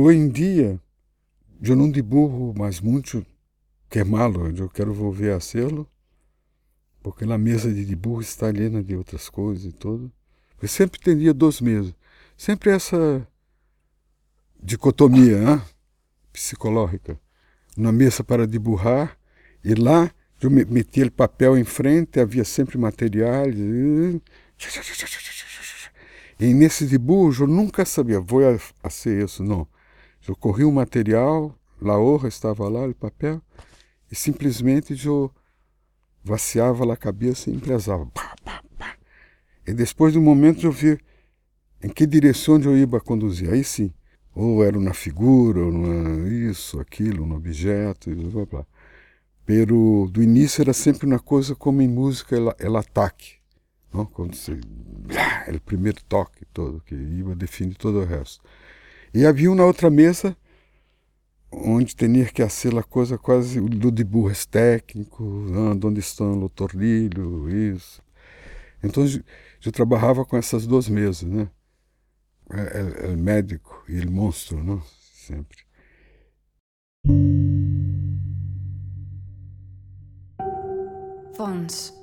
Hoje em dia, eu não dibujo mais muito, que é malo, eu quero voltar a sê-lo, porque a mesa de dibujo está llena de outras coisas e tudo. Eu sempre teria dois meses, sempre essa dicotomia né? psicológica. Uma mesa para dibujar e lá eu metia o papel em frente, havia sempre materiais. E nesse dibujo eu nunca sabia, vou a ser isso, não. Eu corri o material, a honra estava lá, o papel, e simplesmente eu vaciava a cabeça e empresava. E depois de um momento eu vi em que direção eu ia conduzir. Aí sim, ou era na figura, ou na isso, aquilo, no objeto, e blá blá. Pero do início era sempre uma coisa como em música, ela, ela ataque. Não? Quando você. É o primeiro toque todo, que ia definir todo o resto. E havia uma outra mesa onde tinha que ser a coisa quase do dibujo técnico, onde estão o tornilho, isso. Então eu trabalhava com essas duas mesas, né? O médico e o monstro, não? Sempre. Fons.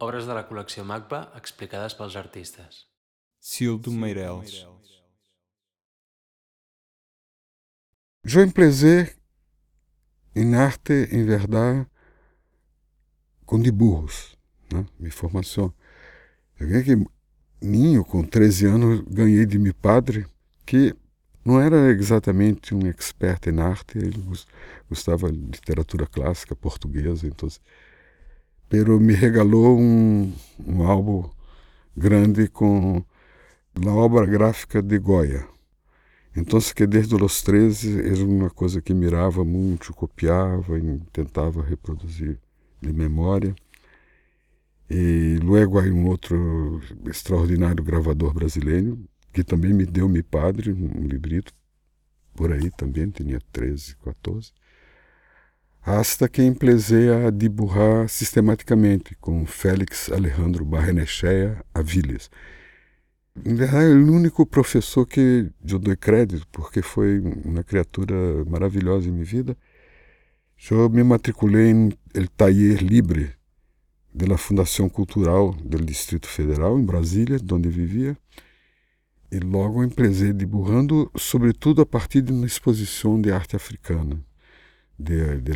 Obres de la col·lecció MACBA explicades pels artistes. Cildo Meireles. Eu emprezei em arte, em verdade, com dibujos, né? minha formação. Eu ganhei que, ninho, com 13 anos, ganhei de meu padre, que não era exatamente um expert em arte, ele gostava de literatura clássica portuguesa, então, pero me regalou um, um álbum grande com a obra gráfica de Goya. Então, que desde os 13 era uma coisa que mirava muito, copiava e tentava reproduzir de memória. E logo aí um outro extraordinário gravador brasileiro, que também me deu meu padre, um librito, por aí também, tinha 13, 14. Hasta que emplezei a dibujar sistematicamente com Félix Alejandro Barrenechea Aviles. Verdade, é o único professor que eu dou crédito, porque foi uma criatura maravilhosa em minha vida. Eu me matriculei em El Taller Libre da Fundação Cultural do Distrito Federal, em Brasília, onde vivia. E logo empresei dibujando, sobretudo a partir de uma exposição de arte africana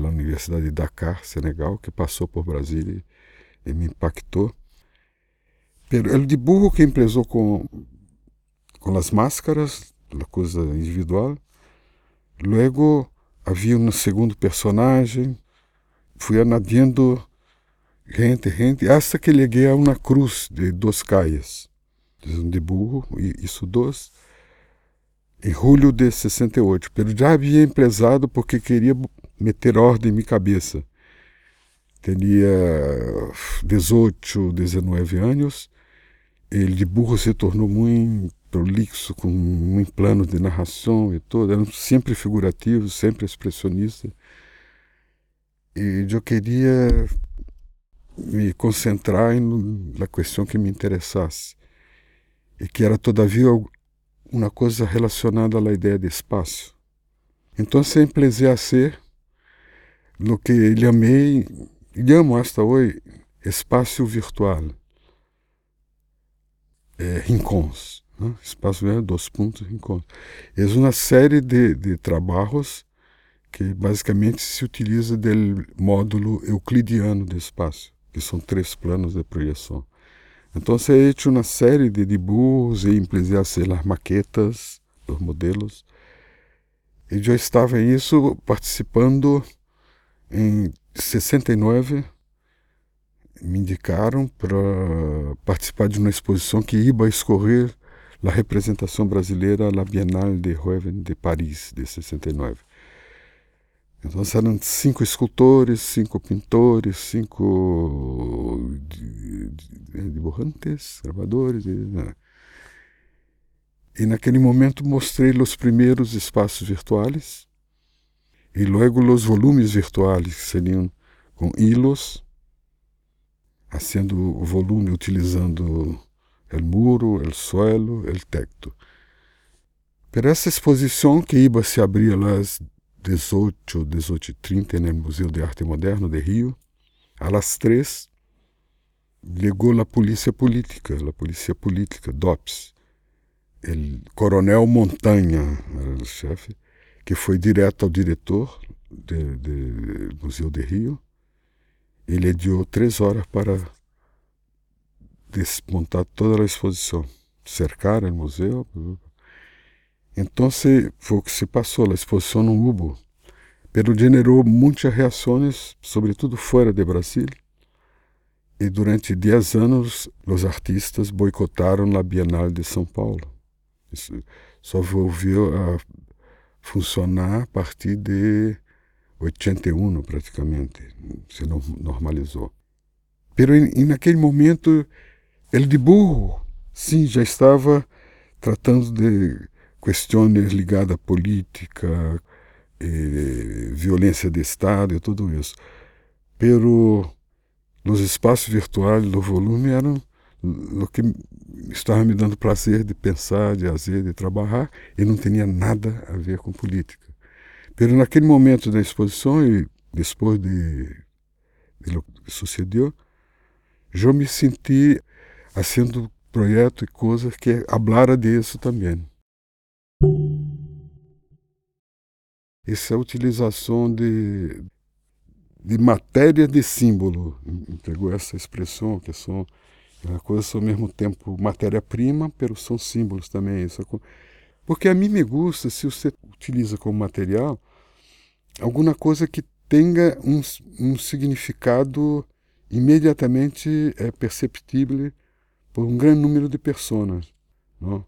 la Universidade de Dakar, Senegal, que passou por Brasília e me impactou. Pero o dibujo que empresou com com as máscaras, a coisa individual. Luego havia um segundo personagem, fui anadiando gente, gente, até que cheguei a uma cruz de duas caias, um dibujo, isso dois, em julho de 68. Pero já havia empresado porque queria meter ordem em minha cabeça. Tinha 18, 19 anos, o dibujo se tornou muito prolixo, com um plano de narração e todo, era sempre figurativo, sempre expressionista. E eu queria me concentrar na questão que me interessasse, e que era, todavia, uma coisa relacionada à ideia de espaço. Então, sempre a ser no que ele amei, amo hasta hoje, espaço virtual, é, rincões. Né? Espaço é dos pontos encontro. É uma série de, de trabalhos que basicamente se utiliza do módulo euclidiano do espaço, que são três planos de projeção. Então, se é uma série de dibujos e implementar as maquetas, os modelos. E eu estava em isso participando em 69, me indicaram para participar de uma exposição que ia escorrer a representação brasileira na Bienal de Reuven de Paris, de 69. Então eram cinco escultores, cinco pintores, cinco dibujantes, gravadores. Né? e naquele momento mostrei os primeiros espaços virtuais e logo os volumes virtuais, que seriam com hilos, fazendo o volume utilizando el muro, el suelo, el techo. Pero essa exposição que iba se abrir às 18, 18h30 no Museu de Arte Moderna de Rio, às 3 ligou a polícia política, a polícia política, DOPS. O coronel Montanha era o chefe, que foi direto ao diretor do Museu de Rio. Ele deu três horas para desmontar toda a exposição, cercar o museu. Então foi o que se passou, a exposição não houve, pero generou muitas reações, sobretudo fora de Brasília. E durante 10 anos, os artistas boicotaram a Bienal de São Paulo. Isso só volviu a funcionar a partir de 81, praticamente. Se normalizou. Pero e naquele momento, ele de burro, sim, já estava tratando de questões ligadas à política, eh, violência de Estado e tudo isso. Pero nos espaços virtuais do volume eram o que estava me dando prazer de pensar, de fazer, de trabalhar, e não tinha nada a ver com política. Pero naquele momento da exposição e depois de, de lo que sucedeu, eu me senti fazendo projetos e coisas que hablara disso também. Essa utilização de, de matéria de símbolo, pegou essa expressão, que são coisas ao mesmo tempo matéria-prima, pero são símbolos também. Isso. Porque a mim me gusta, se você utiliza como material, alguma coisa que tenha um, um significado imediatamente é, perceptível por um grande número de pessoas, não?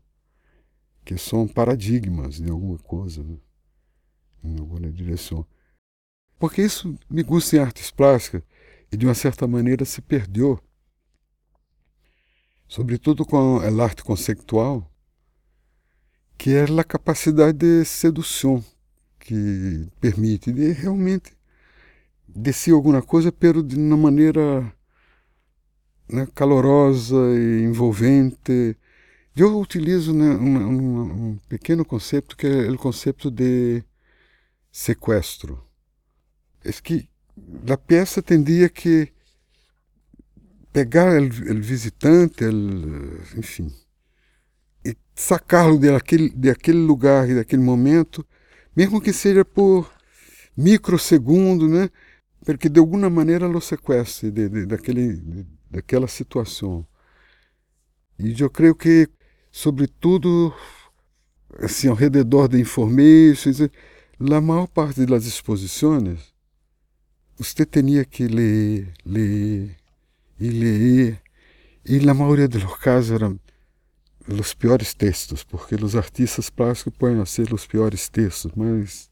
que são paradigmas de alguma coisa, né? em alguma direção. Porque isso me gusta em artes plásticas e de uma certa maneira se perdeu, sobretudo com a arte conceitual, que é a capacidade de sedução que permite de realmente descer alguma coisa, pero de uma maneira né, calorosa e envolvente. Eu utilizo né, um pequeno conceito que é o conceito de sequestro. É que a peça tendia que pegar o visitante, el, enfim, sacá-lo daquele, daquele lugar e daquele momento, mesmo que seja por microsegundo, né? Porque de alguma maneira lo sequestre de, de, daquele, de, daquela situação. E eu creio que, sobretudo, assim, ao redor da informação, a maior parte das exposições, você tinha que ler, ler e ler. E na maioria dos casos eram os piores textos, porque os artistas plásticos podem ser os piores textos, mais,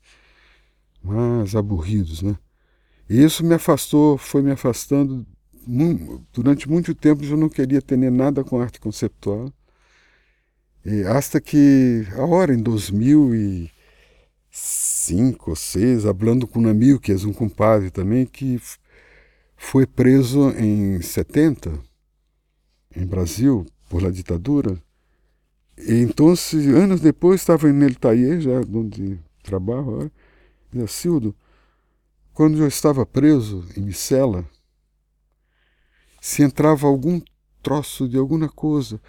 mais aburridos, né? E isso me afastou, foi me afastando. Durante muito tempo eu não queria ter nada com arte conceptual. E hasta que, agora, em 2000 e cinco ou seis, falando com um amigo, que é um compadre também, que foi preso em 70, em Brasil, por la ditadura. Então, anos depois, estava no taller, já onde trabalho, e Sildo, quando eu estava preso em Micela, se entrava algum troço de alguma coisa,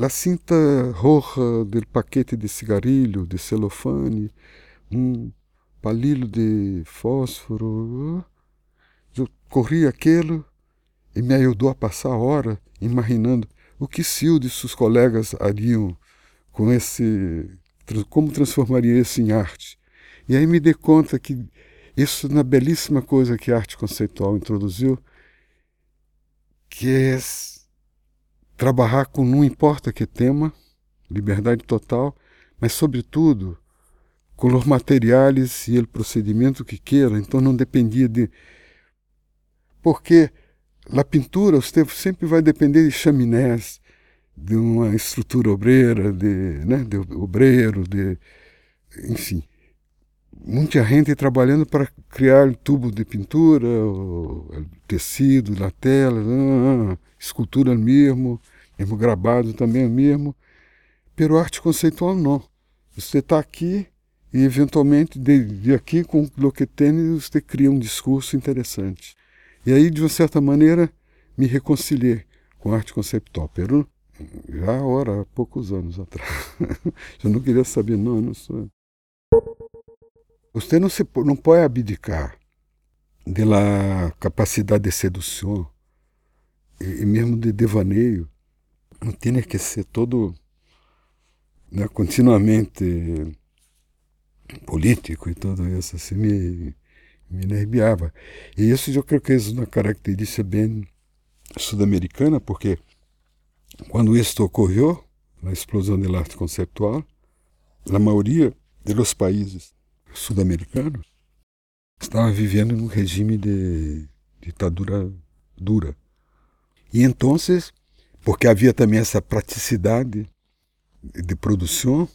a cinta roja do paquete de cigarilho, de celofane, um palilho de fósforo. Eu corri aquilo e me ajudou a passar a hora imaginando o que Silde e seus colegas hariam com esse. como transformaria isso em arte. E aí me dei conta que isso na belíssima coisa que a arte conceitual introduziu, que é trabalhar com não importa que tema, liberdade total, mas sobretudo com os materiais e o procedimento que queira, então não dependia de porque a pintura você sempre vai depender de chaminés, de uma estrutura obreira, de, né, de obreiro, de enfim, muita gente trabalhando para criar tubo de pintura, o tecido na tela, ah, escultura mesmo, mesmo gravado também mesmo. Pero arte conceitual não. Você está aqui e, eventualmente, de, de aqui com o que tem, você cria um discurso interessante. E aí, de uma certa maneira, me reconciliei com arte conceptual. Pero já ora, há poucos anos atrás. Eu não queria saber, não, não sou. Você não, se, não pode abdicar da capacidade de sedução e, e mesmo de devaneio. Não tem que ser todo né, continuamente político e tudo isso. Assim, me, me nerviava. E isso eu creio que é uma característica bem sul-americana, porque quando isso ocorreu, a explosão da arte conceptual, a maioria dos países sul-americanos estava vivendo num regime de ditadura dura. E então, porque havia também essa praticidade de produção,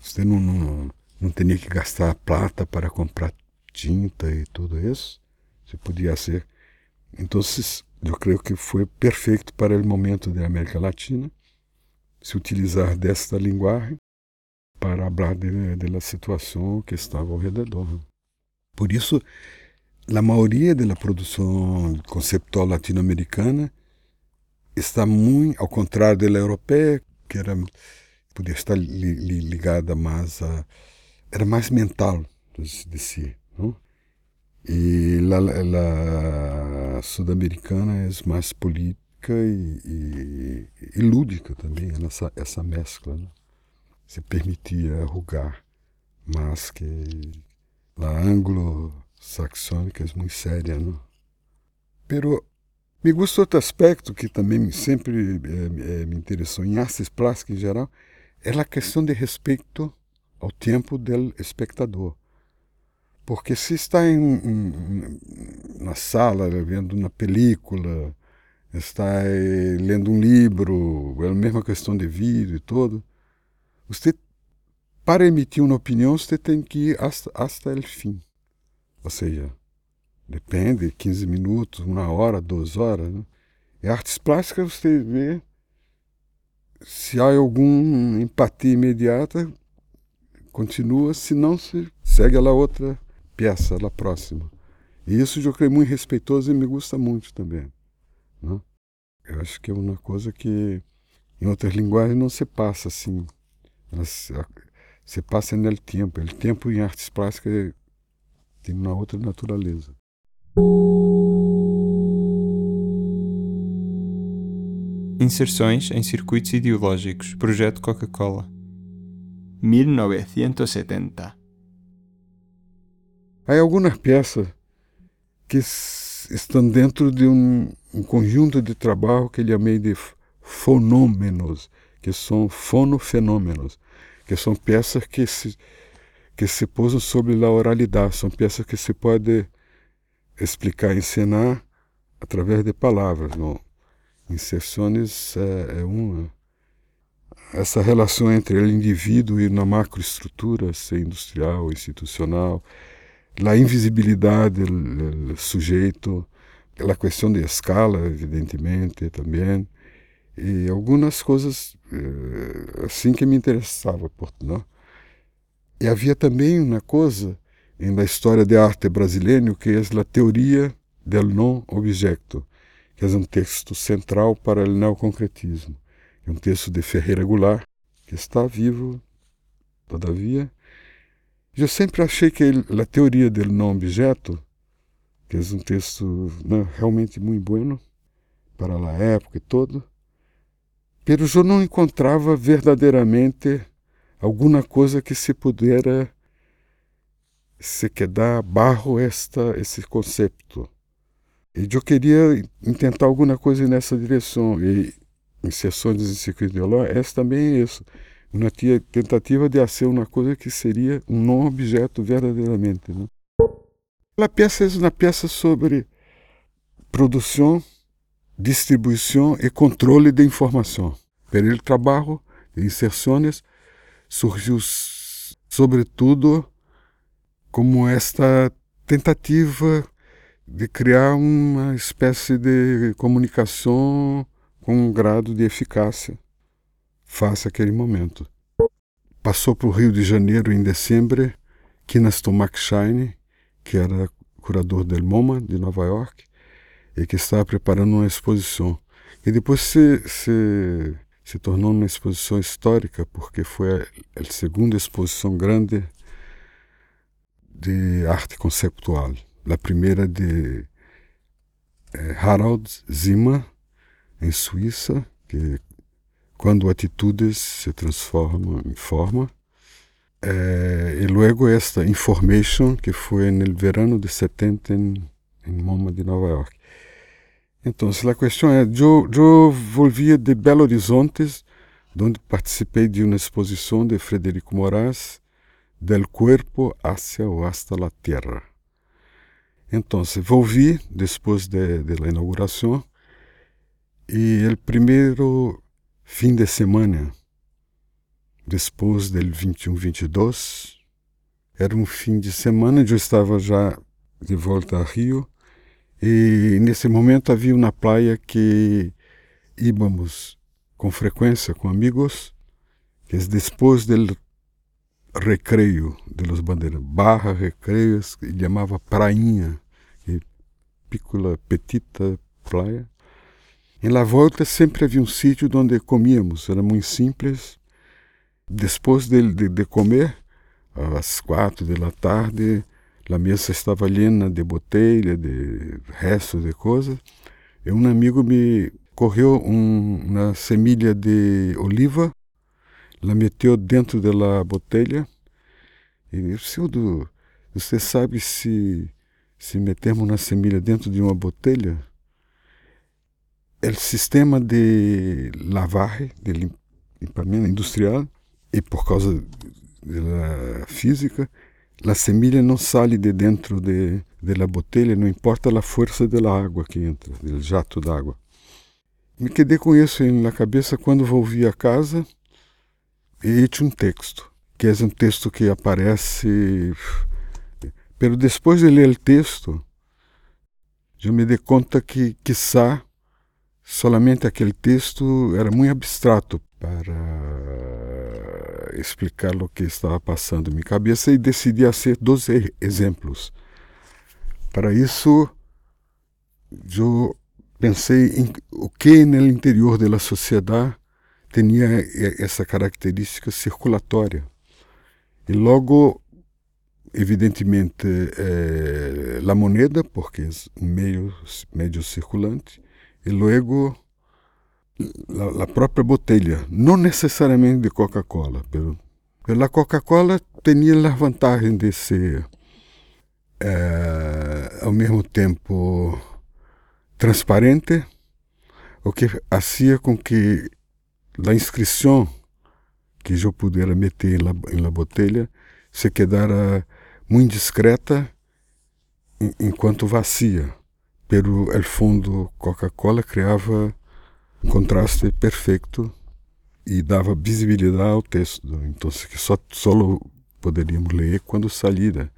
você não, não, não tinha que gastar plata para comprar tinta e tudo isso, você podia ser. Então, eu creio que foi perfeito para o momento da América Latina se utilizar desta linguagem para falar da situação que estava ao redor. Por isso, a maioria da produção conceptual latino-americana está muito ao contrário da europeia, que era podia estar li, li, ligada mais a era mais mental de si, E a, a sul-americana é mais política e, e, e, lúdica também, essa, essa mescla. Né? Se permitia rugar, mas que a anglo-saxônica é muito séria. Não? Pero me gusta outro aspecto que também sempre é, é, me interessou em artes plásticas em geral, é a questão de respeito ao tempo do espectador. Porque se está em, em, na sala vendo uma película, está eh, lendo um livro, é a mesma questão de vídeo e todo, você, para emitir uma opinião, você tem que ir hasta o fim. Ou seja, depende, 15 minutos, uma hora, duas horas. Né? E artes plásticas você vê se há alguma empatia imediata, continua, se não, se segue a outra peça lá próxima. E isso eu creio muito respeitoso e me gusta muito também. Né? Eu acho que é uma coisa que em outras linguagens não se passa assim. Se, se passa no tempo. O tempo em artes plásticas tem uma outra natureza. Inserções em circuitos ideológicos. Projeto Coca-Cola. 1970 Há algumas peças que estão dentro de um, um conjunto de trabalho que ele chamei de fonômenos, que são fonofenômenos, que são peças que se, que se pousam sobre a oralidade, são peças que se pode explicar, ensinar através de palavras. Não? Inserções é, é uma. Essa relação entre o indivíduo e na macroestrutura, ser industrial, institucional, la invisibilidade do sujeito, a questão de escala, evidentemente, também, e algumas coisas eh, assim que me interessavam. Não? E havia também uma coisa na história da arte brasileira que é a teoria do não objeto, que é um texto central para o neoconcretismo. É um texto de Ferreira Goulart, que está vivo, todavia, eu sempre achei que a teoria do não objeto, que é um texto né, realmente muito bueno para a época e todo, mas eu não encontrava verdadeiramente alguma coisa que se pudera se quedar barro esta esse conceito. E eu queria tentar alguma coisa nessa direção. E em sessões de circuito de essa também é isso uma tentativa de fazer uma coisa que seria um não objeto verdadeiramente. Né? A peça é uma peça sobre produção, distribuição e controle de informação. Pelo trabalho de inserções surgiu sobretudo como esta tentativa de criar uma espécie de comunicação com um grado de eficácia face àquele momento. passou para o Rio de Janeiro em dezembro, Kinas Tomakshine, que era curador del MoMA de Nova York, e que estava preparando uma exposição. E depois se, se, se tornou uma exposição histórica, porque foi a, a segunda exposição grande de arte conceptual. A primeira de eh, Harald Zimmer, em Suíça, que quando atitudes se transformam em forma. Eh, e luego esta Information, que foi no verano de 70 em, em MoMA de Nova York. Então, a questão é, eu, eu volvia de Belo Horizonte, onde participei de uma exposição de Frederico Moraes, Del cuerpo hacia o hasta la tierra. Então, volvi depois de, de la inauguração e o primeiro fim de semana, depois do 21-22, era um fim de semana, eu estava já de volta a Rio e nesse momento havia uma praia que íbamos com frequência com amigos, que depois do recreio de los bandeiras, barra recreios, ele chamava prainha, piccola petita praia. Em La Volta sempre havia um sítio onde comíamos, era muito simples. Depois de, de, de comer, às quatro da tarde, a mesa estava llena de botella, de restos de coisas. E um amigo me correu um, uma semilha de oliva la meteu dentro da botella e disse, você sabe se, se metermos na semilha dentro de uma botella, o sistema de lavagem, de limpamento industrial, e por causa da física, a semilha não sai de dentro de, de la botella, não importa a força da água que entra, do jato d'água. Me quedei com isso na cabeça quando volvi a casa e tinha um texto, que é um texto que aparece. Pero depois de ler o texto, eu me dei conta que, quizá, solamente aquele texto era muito abstrato para explicar o que estava passando em minha cabeça e decidi fazer dois exemplos. Para isso, eu pensei em o que no interior da sociedade tinha essa característica circulatória. E logo, evidentemente, eh, a moneda, porque é um meio, meio circulante, e logo a própria botella, não necessariamente de Coca-Cola, pero, a Coca-Cola tinha a vantagem de ser, eh, mesmo tempo, transparente, o que fazia com que a inscrição que eu pudera meter em la, em la botella se quedara muito discreta enquanto vazia, pero o fundo Coca-Cola criava um contraste perfeito e dava visibilidade ao texto, então que só só poderíamos ler quando saíra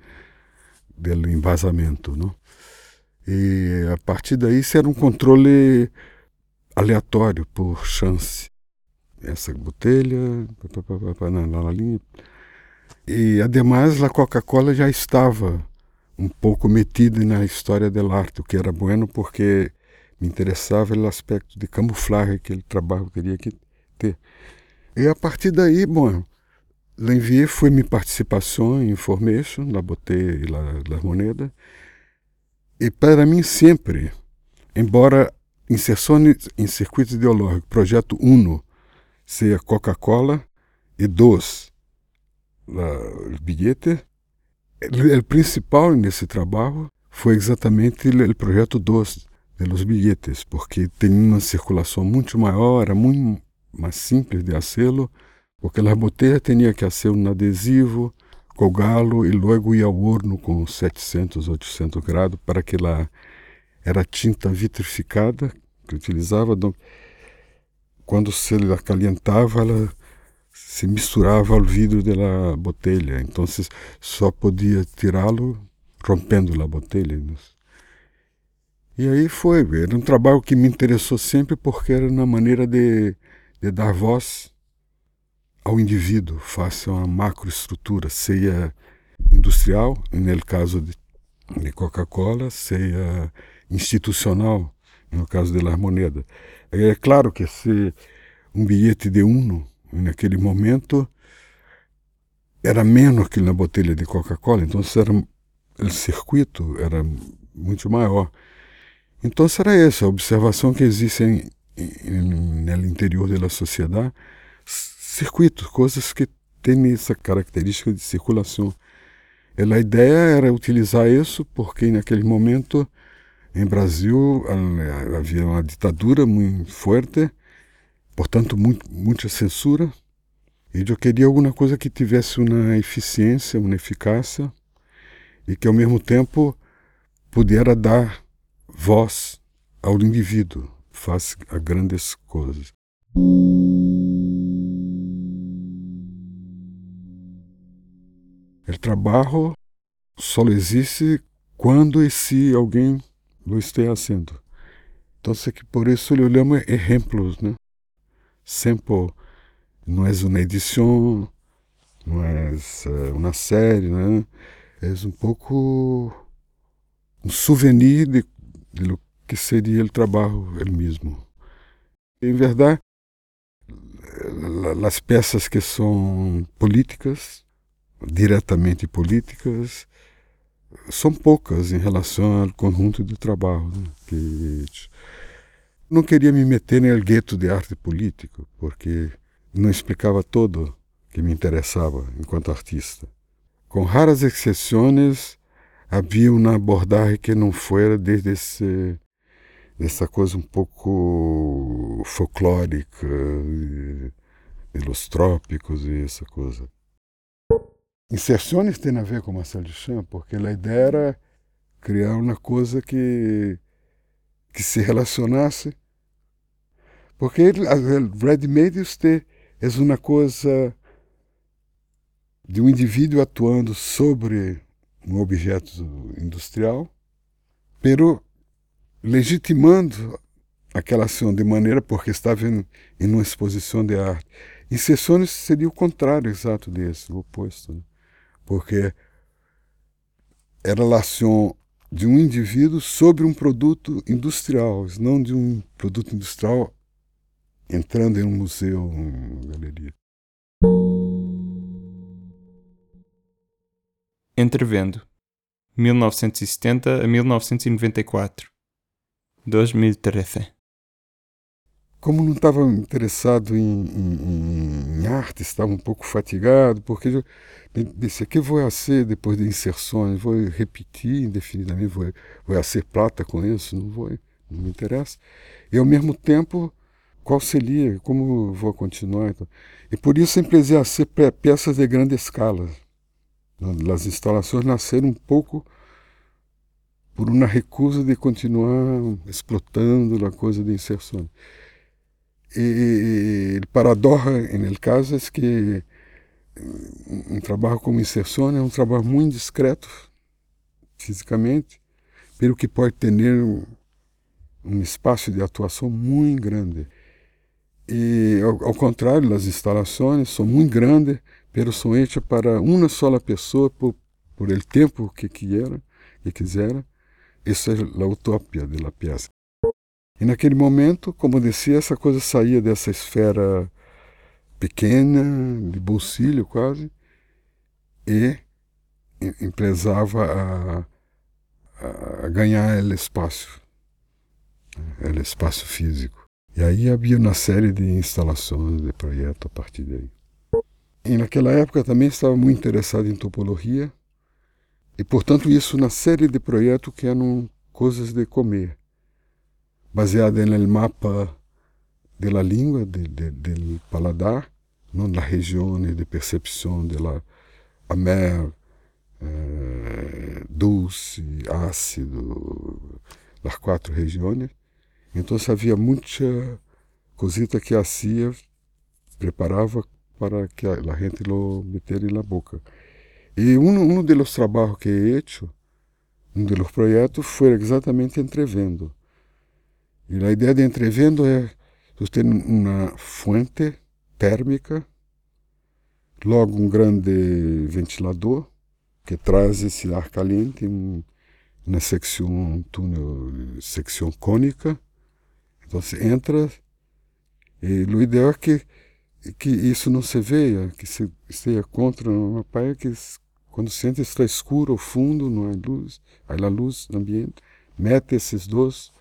do envasamento, não? E a partir daí isso era um controle aleatório por chance essa botelha, na linha. E, además, a Coca-Cola já estava um pouco metida na história do arte, o que era bueno porque me interessava o aspecto de camuflagem que ele trabalho teria que ter. E a partir daí, bom, enviei foi minha participação em Information, lá botei lá, moneda. E para mim sempre, embora inserções em circuito ideológico, projeto UNO, seja Coca-Cola e dos o bilhete. O principal nesse trabalho foi exatamente o projeto dos de los bilhetes, porque tem uma circulação muito maior, era muito mais simples de fazê-lo, porque a botella tinha que ser um adesivo, colgá-lo e logo ir ao horno com 700, 800 graus para que ela era tinta vitrificada que utilizava. Então, quando se acalentava, ela se misturava ao vidro da botella. Então só podia tirá-lo rompendo a botella. E aí foi, era um trabalho que me interessou sempre porque era uma maneira de, de dar voz ao indivíduo face a uma macroestrutura, seja industrial, no caso de, de Coca-Cola, seja institucional, no caso de La Moneda. É claro que se um bilhete de Uno, naquele momento, era menos que na botelha de Coca-Cola, então era, o circuito era muito maior. Então será essa a observação que existe no interior da sociedade, circuitos, coisas que têm essa característica de circulação. E a ideia era utilizar isso porque naquele momento em Brasil havia uma ditadura muito forte, portanto muito, muita censura e eu queria alguma coisa que tivesse uma eficiência, uma eficácia e que ao mesmo tempo pudesse dar voz ao indivíduo, face a grandes coisas. O trabalho só existe quando e se alguém lo esteja fazendo. Então, por isso eu chamo exemplos, né? Sempre não é uma edição, não é uma série, né? é um pouco um souvenir de, de lo que seria o trabalho ele mesmo. Em verdade, as peças que são políticas, diretamente políticas, são poucas em relação ao conjunto do trabalho. Né? Que não queria me meter no gueto de arte político, porque não explicava todo que me interessava enquanto artista. Com raras exceções, havia uma abordagem que não foi desde esse, essa coisa um pouco folclórica, dos trópicos e essa coisa. Inserções tem a ver com Marcel Duchamp, porque a ideia era criar uma coisa que, que se relacionasse. Porque o ready-made usted é uma coisa de um indivíduo atuando sobre um objeto industrial, pero legitimando aquela ação de maneira porque estava em, em uma exposição de arte. Em sessões seria o contrário exato desse, o oposto, né? porque é a relação de um indivíduo sobre um produto industrial, não de um produto industrial entrando em um museu, uma galeria. Entrevendo. 1970 a 1994 2013 Como não estava interessado em, em, em, arte, estava um pouco fatigado, porque eu o que vou ser depois de inserções? Vou repetir indefinidamente, vou, vou ser plata com isso? Não vou, não me interessa. E ao mesmo tempo qual seria, como vou continuar. Então. E por isso sempre a ser peças de grande escala. As instalações nasceram um pouco por uma recusa de continuar explotando a coisa de E o paradoxo, no caso, é que um trabalho como inserção é um trabalho muito discreto fisicamente, pelo que pode ter um espaço de atuação muito grande. E ao, ao contrário, as instalações são muito grandes, mas são hechas para uma só pessoa por, por el tempo que quiera, que quisera. Essa é a utopia da peça. E naquele momento, como dizia, essa coisa saía dessa esfera pequena, de bolsilho quase, e empresava a, a ganhar o espaço, o espaço físico. E aí havia uma série de instalações, de projetos a partir daí. E naquela época também estava muito interessado em topologia, e portanto isso na série de projetos que eram coisas de comer, baseada no mapa da língua, do paladar, não das regiões de percepção de la amer, eh, doce, ácido, as quatro regiões, então havia muita cosita que hacía, preparava para que a gente lo meter na boca. E um, um dos trabalhos que he hecho, um dos projetos, foi exatamente entrevendo. E a ideia de entrevendo é você ter uma fonte térmica logo um grande ventilador que traz esse ar caliente na secção, um túnel, secção cônica. Então você entra e o ideal é que, que isso não se veja, que se esteja contra uma praia que quando sente está escuro fundo, não há luz, há a luz no ambiente, mete esses dois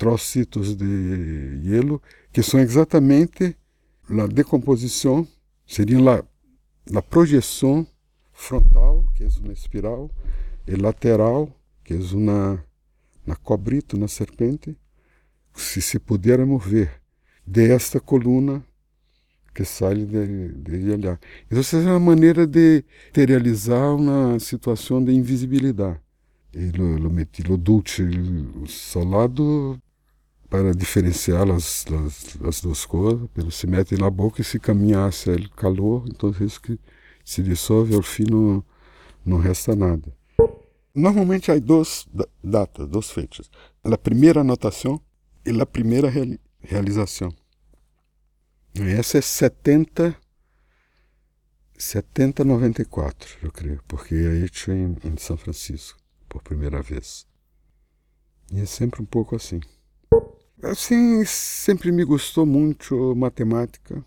trocitos de hielo que são exatamente a decomposição, seriam a, projeção frontal, que é uma espiral, e lateral, que é uma, uma cobrito, uma serpente, se se pudermos ver desta coluna que sai de, de olhar. Então, essa é uma maneira de materializar uma situação de invisibilidade. E lo, lo meti lo salado para diferenciar as, as, as duas coisas, pelo se mete na boca e se caminhasse o calor, então isso que se dissolve, ao fim não, não resta nada. Normalmente há duas datas, duas fechas. A primeira anotação e a primeira reali realização. Essa é 70, 7094, eu creio, porque aí tinha em, em São Francisco, por primeira vez. E é sempre um pouco assim. Assim, sempre me gostou muito matemática,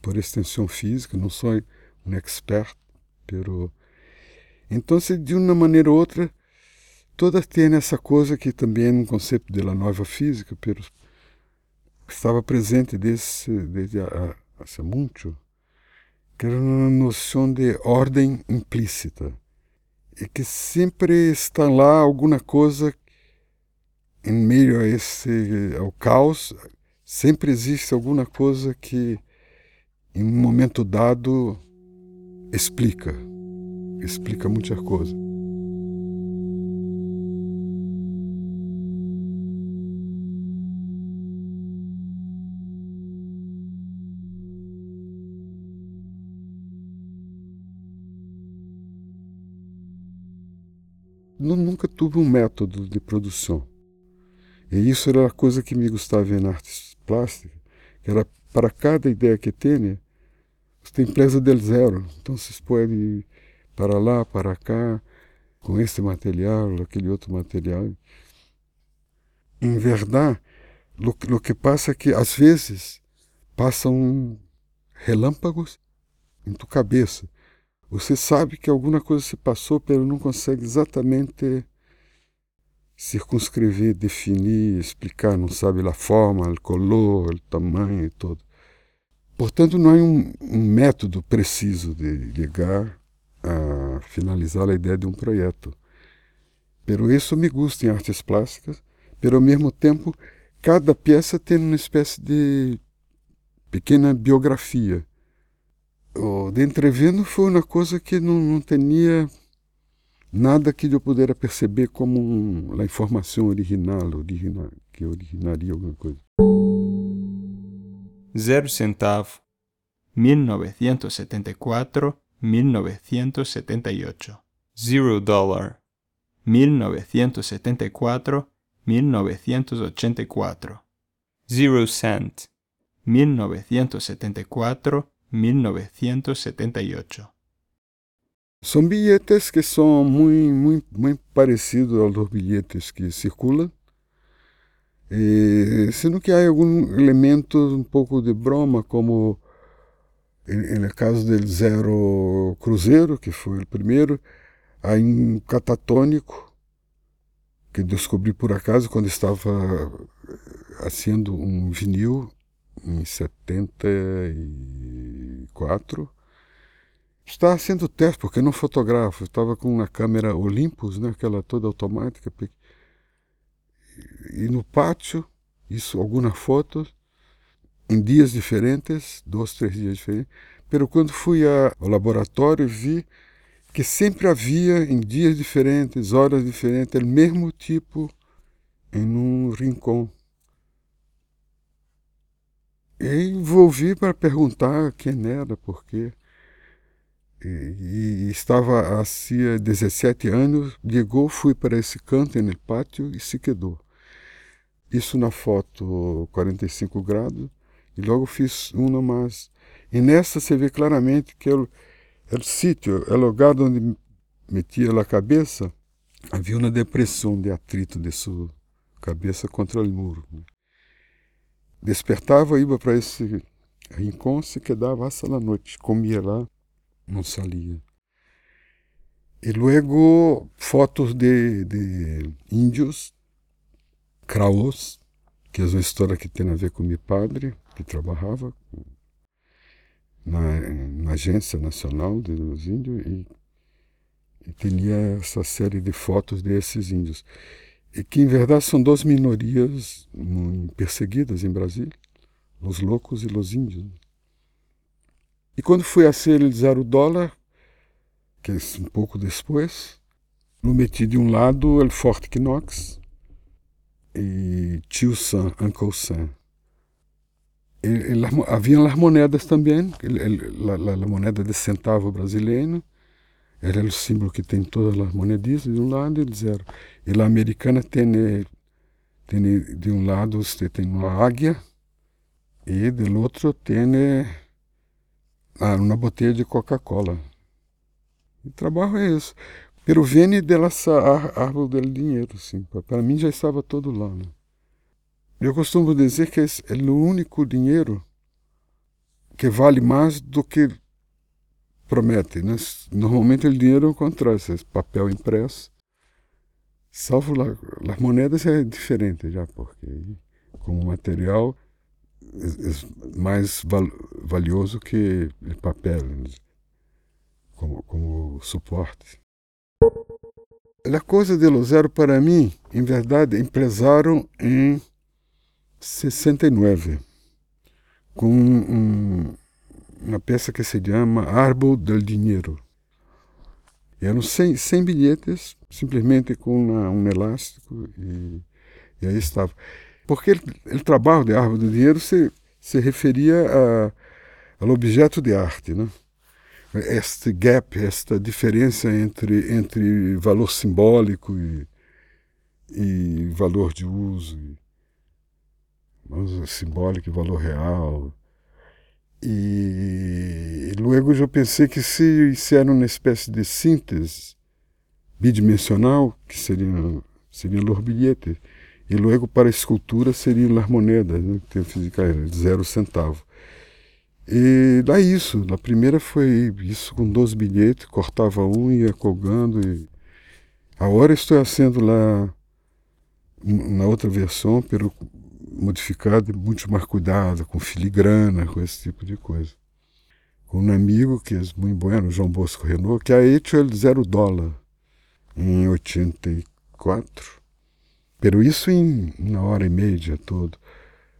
por extensão física, não sou um expert, pero então de uma maneira ou outra todas têm essa coisa que também é um conceito da nova física, pero estava presente desde, desde há, muito, que era uma noção de ordem implícita e que sempre está lá alguma coisa em meio a esse ao caos, sempre existe alguma coisa que em um momento dado explica, explica muitas coisas. nunca tive um método de produção. E isso era a coisa que me gostava em artes plásticas, que era para cada ideia que tenha, você tem empresa del zero. Então vocês podem para lá, para cá, com esse material, aquele outro material. Em verdade, o que passa é que às vezes passam relâmpagos em tua cabeça. Você sabe que alguma coisa se passou, mas não consegue exatamente circunscrever, definir, explicar, não sabe a forma, o color, o tamanho e tudo. Portanto, não há um, um método preciso de chegar a finalizar a ideia de um projeto. Pero isso me gusta em artes plásticas, pero ao mesmo tempo, cada peça tem uma espécie de pequena biografia. O de entrevendo foi uma coisa que não, não tinha nada que eu pudesse perceber como um, a informação original, original, que originaria alguma coisa. Zero centavo, 1974-1978. Zero dollar, 1974-1984. Zero cent, 1974-1978. São bilhetes que são muito, muito, muito parecidos aos bilhetes que circulam, e, sendo que há algum elemento um pouco de broma, como no caso do Zero Cruzeiro, que foi o primeiro, há um catatônico, que descobri por acaso quando estava haciendo um vinil em 74, Estava sendo teste, porque não fotografo. Estava com uma câmera Olympus, né, aquela toda automática. E no pátio, isso, algumas fotos, em dias diferentes, dois, três dias diferentes. Pero quando fui ao laboratório, vi que sempre havia, em dias diferentes, horas diferentes, o mesmo tipo em um rincão. E volvi para perguntar quem era, por quê e, estava há 17 anos, chegou, fui para esse canto no pátio e se quedou. Isso na foto 45 graus, e logo fiz uma mais. E nessa você vê claramente que era o sítio, é o lugar onde metia a cabeça, havia uma depressão de atrito de sua cabeça contra o muro. Despertava, ia para esse rincão, se quedava hasta la noite, comia lá, não salia. E luego fotos de, de índios, craos, que é uma história que tem a ver com meu padre, que trabalhava na, na Agência Nacional dos Índios e, e tinha essa série de fotos desses índios. E que, em verdade, são duas minorias perseguidas em Brasília, os loucos e os índios. E quando fui a serializar o dólar, que é um pouco depois, eu meti de um lado o Forte Knox e Tio Sam, Uncle Sam. havia as moedas também, a moneda de centavo brasileiro, era o símbolo que tem todas as moedas de um lado e zero. E a americana tem, tem de um lado você tem uma águia e do outro tem ah, uma botella de Coca-Cola. O trabalho é isso. Pero viene della árvore do dinheiro, sim. Para mim já estava todo lá. Né? Eu costumo dizer que é o único dinheiro que vale mais do que promete. Né? Normalmente o dinheiro é o contrário, é papel impresso. Salvo lá, as moedas é diferente já, porque como material mais val, valioso que papel, né? como, como suporte. A coisa de Luzero para mim, em verdade, empresaram em 69, com um, uma peça que se chama Árbol del Dinheiro. Eram 100, 100 bilhetes, simplesmente com uma, um elástico, e, e, aí estava. Porque o trabalho de Árbol do Dinheiro se, se referia a, ao objeto de arte, né? este gap, esta diferença entre, entre valor simbólico e, e valor de uso, e, simbólico e valor real. E, e logo eu pensei que se, se era uma espécie de síntese bidimensional, que seria, seria o e logo para escultura seriam as moedas, né, que tem zero centavo. E dá isso. Na primeira foi isso com 12 bilhetes, cortava um e ia colgando. E... Agora estou fazendo lá na outra versão, pelo modificado, muito mais cuidado, com filigrana, com esse tipo de coisa. Com um amigo que é muito bueno, João Bosco Renault, que a hecho ele zero dólar em 84. Pero isso em uma hora e meia, dia todo.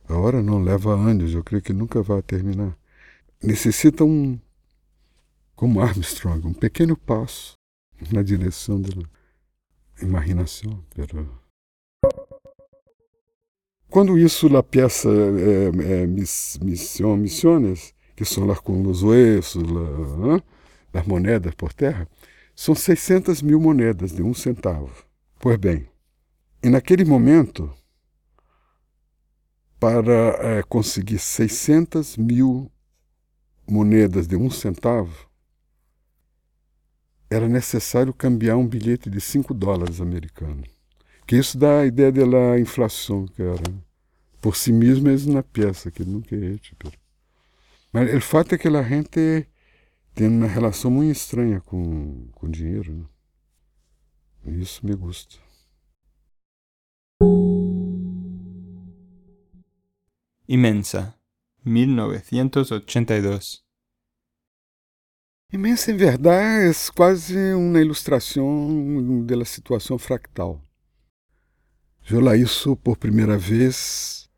A hora não leva anos, eu creio que nunca vai terminar necessita um, como Armstrong, um pequeno passo na direção da imaginação. Quando isso na peça é, é, que são lá com os huesos, as moedas por terra, são 600 mil moedas de um centavo. Pois bem, e naquele momento, para é, conseguir 600 mil moedas de um centavo, era necessário cambiar um bilhete de 5 dólares americanos. Que isso dá a ideia da inflação, era por si mesmo é uma peça, que nunca é tipo. Mas o fato é que a gente tem uma relação muito estranha com, com dinheiro. Né? Isso me gusta. Imensa. 1982. Imensa em verdade é quase uma ilustração da situação fractal. Lá isso por primeira vez,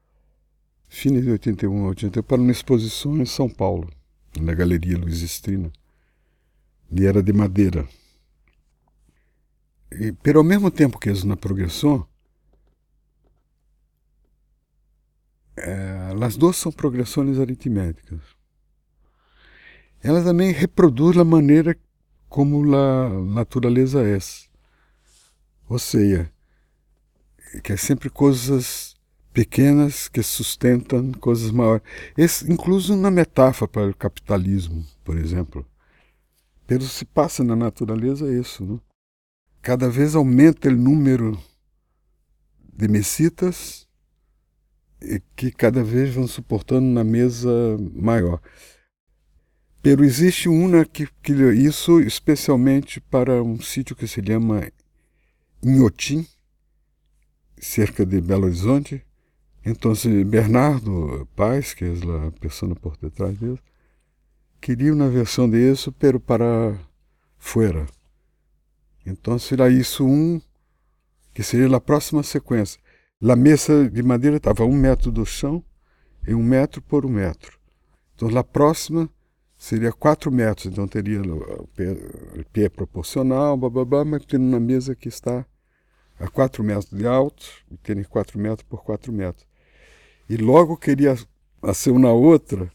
fim de 81, 80, para uma exposição em São Paulo, na Galeria Luiz Estrina. E era de madeira. E, pero ao mesmo tempo que isso na progressão, eh, duas são progressões aritméticas. Ela também reproduz a maneira como a natureza é. Ou seja, que é sempre coisas pequenas que sustentam coisas maiores. Esse, incluso na metáfora para o capitalismo, por exemplo. Pelo se passa na natureza isso. Né? Cada vez aumenta o número de mesitas que cada vez vão suportando na mesa maior. Pero existe uma que, que isso especialmente para um sítio que se chama Inhotim, cerca de Belo Horizonte. Então, Bernardo Paz, que é a pessoa por detrás disso, queria uma versão disso, pero para fora. Então, será isso um, que seria a próxima sequência. A mesa de madeira estava um metro do chão e um metro por um metro. Então, a próxima seria 4 metros, então teria o pé, o pé proporcional, blá, blá, blá, mas tendo uma mesa que está a 4 metros de alto, e tem 4 metros por 4 metros. E logo queria fazer uma outra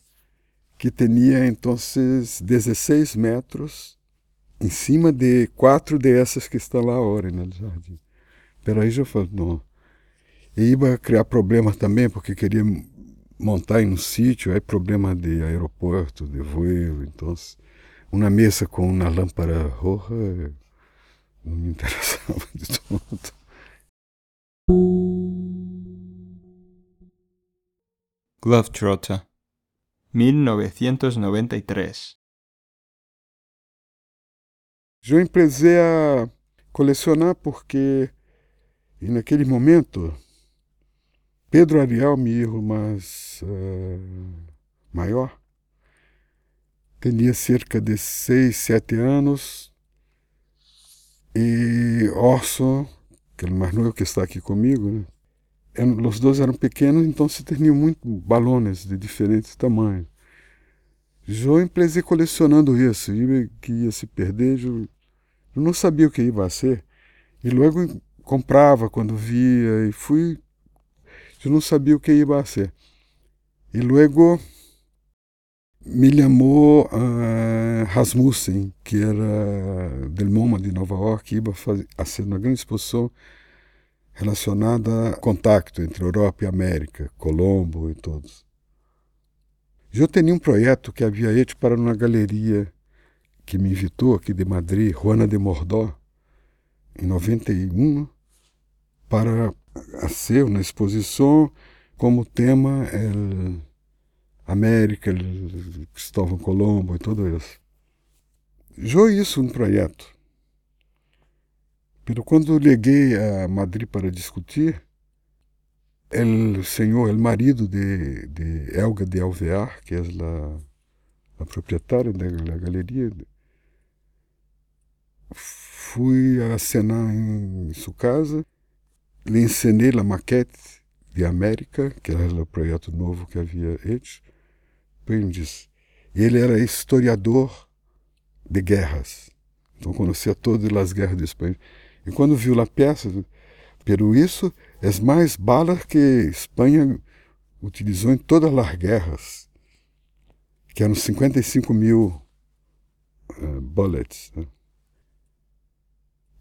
que tinha então 16 metros em cima de quatro dessas que estão lá agora no né, jardim. Pero aí já falei, não. E ia criar problemas também, porque queria montar em um sítio, aí problema de aeroporto, de voo, então uma mesa com uma lâmpada roja não me interessava de todo. Globetrotter, 1993 Eu empresei a colecionar porque, naquele momento, Pedro Ariel, meu irmão mais uh, maior, tinha cerca de seis, sete anos, e Orson, que é mais novo que está aqui comigo, né? os dois eram pequenos, então se tinham muitos balões de diferentes tamanhos. Eu empresei colecionando isso, e que ia se perder, eu não sabia o que ia ser. E logo comprava quando via, e fui eu não sabia o que ia ser. E logo me chamou uh, Rasmussen, que era del MoMA de Nova York, ia fazer, uma grande exposição relacionada a contato entre Europa e América, Colombo e todos. Eu tinha um projeto que havia feito para uma galeria que me invitou aqui de Madrid, Juana de Mordó, em 91, para hacer una exposición como tema el América, Cristóvão Colombo e tudo isso. Eu hice um projeto. Pero quando liguei a Madrid para discutir, o senhor, o marido de, de Elga de Alvear, que é a, proprietária da galeria, fui a cenar em sua casa lhe ensinei a maquete de América, que era o projeto novo que havia hecho. Ele ele era historiador de guerras, então conhecia todas as guerras de Espanha. E quando viu a peça, pero isso é mais balas que Espanha utilizou em todas as guerras, que eram 55 mil uh, bullets. Né?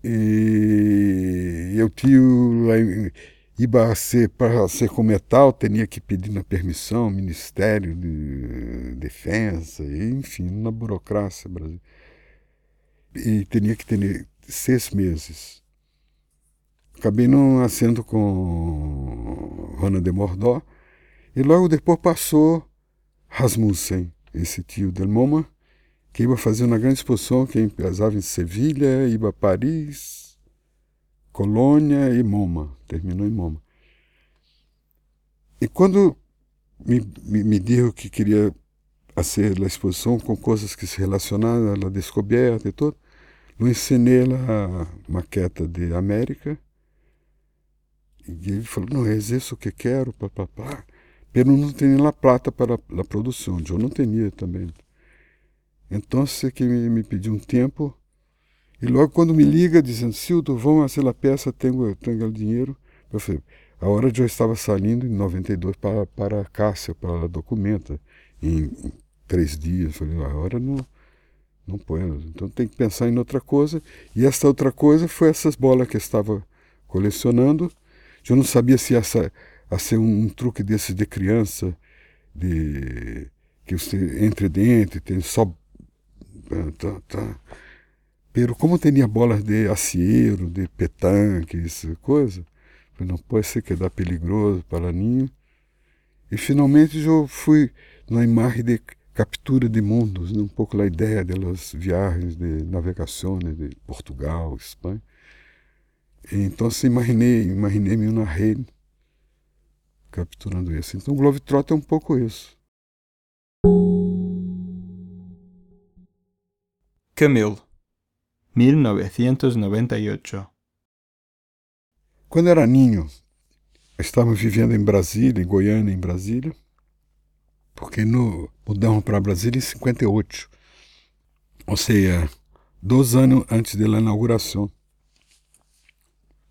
E eu tinha ia ser para ser com metal tinha que pedir na permissão Ministério de Defesa enfim na burocracia brasileira e tinha que ter seis meses. Acabei não nascendo com Rona de Mordó e logo depois passou Rasmussen esse tio del Moma que ia fazer uma grande exposição que empresava em Sevilha, ia a Paris, Colônia e Moma. Terminou em Moma. E quando me, me, me disse que queria fazer a exposição com coisas que se relacionavam à descoberta e tudo, eu ensinei a maqueta de América. E ele falou, não, é isso que quero, papapá. Mas não tinha a plata para a produção, eu não tinha também. Então, que me, me pediu um tempo, e logo quando me liga dizendo, Sildo, fazer a peça, tenho, tenho o dinheiro, eu falei, a hora de eu estava saindo em 92 para, para Cássia, para a documenta, em, em três dias. Eu falei, a hora não, não põe, então tem que pensar em outra coisa. E essa outra coisa foi essas bolas que eu estava colecionando. Eu não sabia se essa a ser um, um truque desses de criança, de que você entre dentro, tem só tá, tá. Pero como tinha bolas de acieiro, de petanque, essa coisa, não pode ser que dá peligroso para ninho. E finalmente eu fui na imagem de captura de mundos, né? um pouco a ideia das viagens de navegação de Portugal, Espanha. E, então imaginei, imaginei-me uma rede capturando isso. Então Globetrotter é um pouco isso. Camille, 1998. Quando era ninho, estávamos vivendo em Brasília, em Goiânia, em Brasília, porque no, mudamos para Brasília em 58, ou seja, dois anos antes da inauguração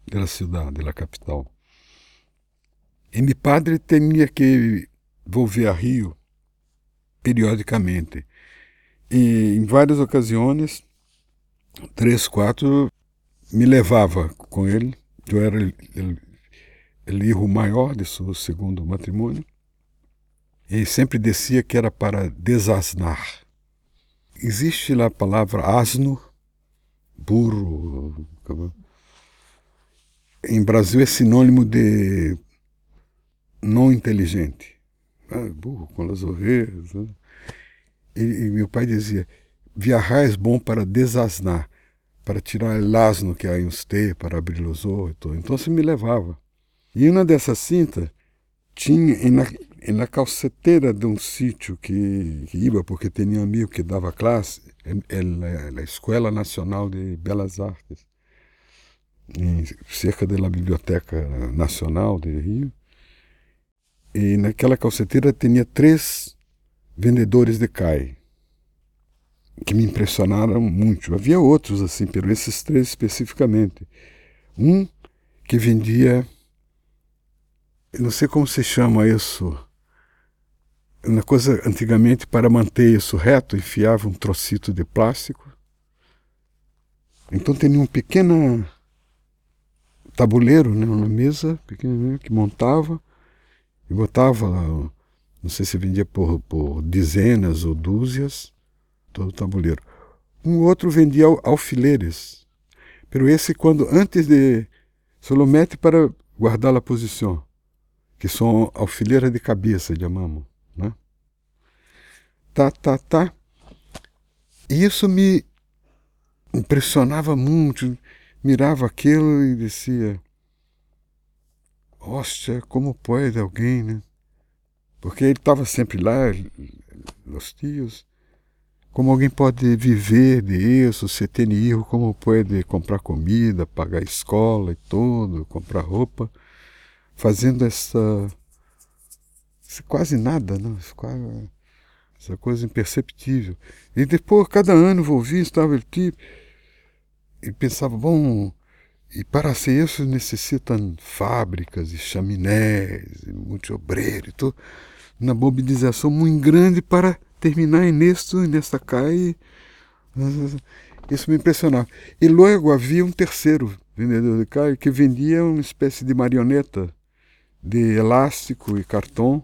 da cidade, da capital. E meu padre tinha que volver a Rio periodicamente. E em várias ocasiões, três, quatro, me levava com ele. Eu era o irmão maior de seu segundo matrimônio. E sempre descia que era para desasnar. Existe lá a palavra asno, burro. Em Brasil é sinônimo de não inteligente. Ah, burro com as orelhas. Né? E, e, meu pai dizia: viajar é bom para desasnar, para tirar o asno que há em você, para abrir os olhos. Então se me levava. E uma dessas cintas tinha na, na calceteira de um sítio que, que porque tinha um amigo que dava classe, na Escola Nacional de Belas Artes, em, cerca da Biblioteca Nacional de Rio. E naquela calceteira tinha três vendedores de cai que me impressionaram muito. Havia outros assim, pero esses três especificamente. Um que vendia, não sei como se chama isso, uma coisa antigamente para manter isso reto, enfiava um trocito de plástico. Então tinha um pequeno tabuleiro, né, uma mesa pequena que montava e botava, não sei se vendia por, por dezenas ou dúzias, todo o tabuleiro. Um outro vendia alfileres, pero esse quando antes de solo mete para guardar a posição, que são alfileiras de cabeça, chamamos, né? Tá, tá, tá. E isso me impressionava muito, mirava aquilo e dizia, Hostia, como pode alguém, né? Porque ele estava sempre lá, os tios. Como alguém pode viver disso, se tem erro, como pode comprar comida, pagar escola e tudo, comprar roupa, fazendo essa, quase nada, né? Quase, essa coisa imperceptível. E depois, cada ano, vou ouvir, estava ele tipo, e pensava, bom, e para ser isso necessitam fábricas e chaminés, e muitos obreiros, tudo, uma mobilização muito grande para terminar nisto, nesta caia. Isso me impressionava. E logo havia um terceiro vendedor de caia que vendia uma espécie de marioneta de elástico e cartão,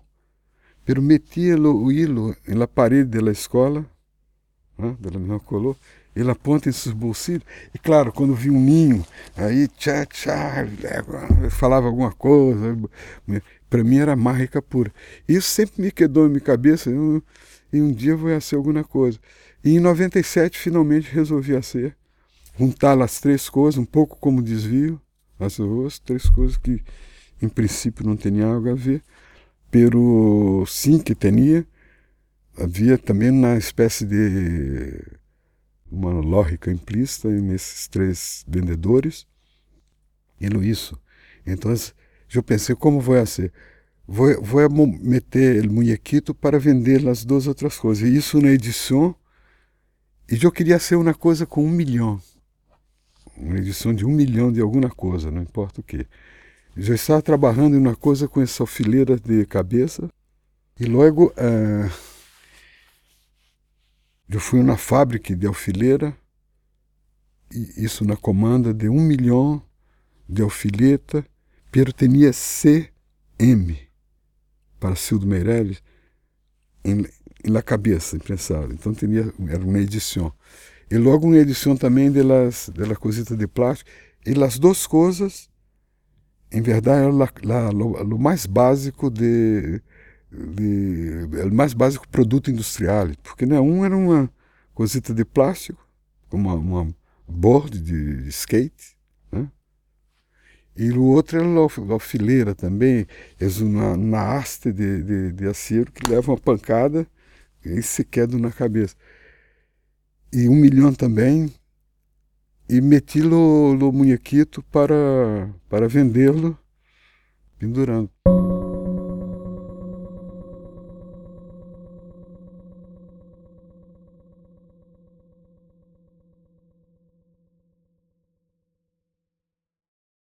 pero metia o hilo na parede da escola, né, da minha colô, ele aponta em seus bolsilhos. E claro, quando vi um ninho, aí tchá, tchá, falava alguma coisa. Para mim era mágica pura. Isso sempre me quedou na minha cabeça. E um dia vou ser alguma coisa. E em 97 finalmente resolvi ser. Juntar as três coisas, um pouco como desvio, as duas, três coisas que em princípio não tinham algo a ver, pero sim que tinha. Havia também uma espécie de uma lógica implícita nesses três vendedores. E isso. Então, eu pensei, como vou ser? Vou, vou meter o muñequito para vender as duas outras coisas. Isso na edição. E eu queria ser uma coisa com um milhão. Uma edição de um milhão de alguma coisa, não importa o que. Já estava trabalhando em uma coisa com essa fileira de cabeça. E logo. Uh, eu fui na fábrica de alfileira, isso na comanda de um milhão de alfileta, pero tinha C M para Cildo Meirelles em, la cabeça, imprensado. Então tinha, era uma edição. E logo uma edição também de las, de la cosita de plástico. E as duas coisas, em verdade, era o mais básico de, de o mais básico produto industrial, porque né, um era uma cosita de plástico, uma, uma board de, skate? E o outro era a alfileira também, é uma, uma haste de, de, de acero que leva uma pancada e se queda na cabeça. E um milhão também, e meti o muñequito para, para vendê-lo pendurando.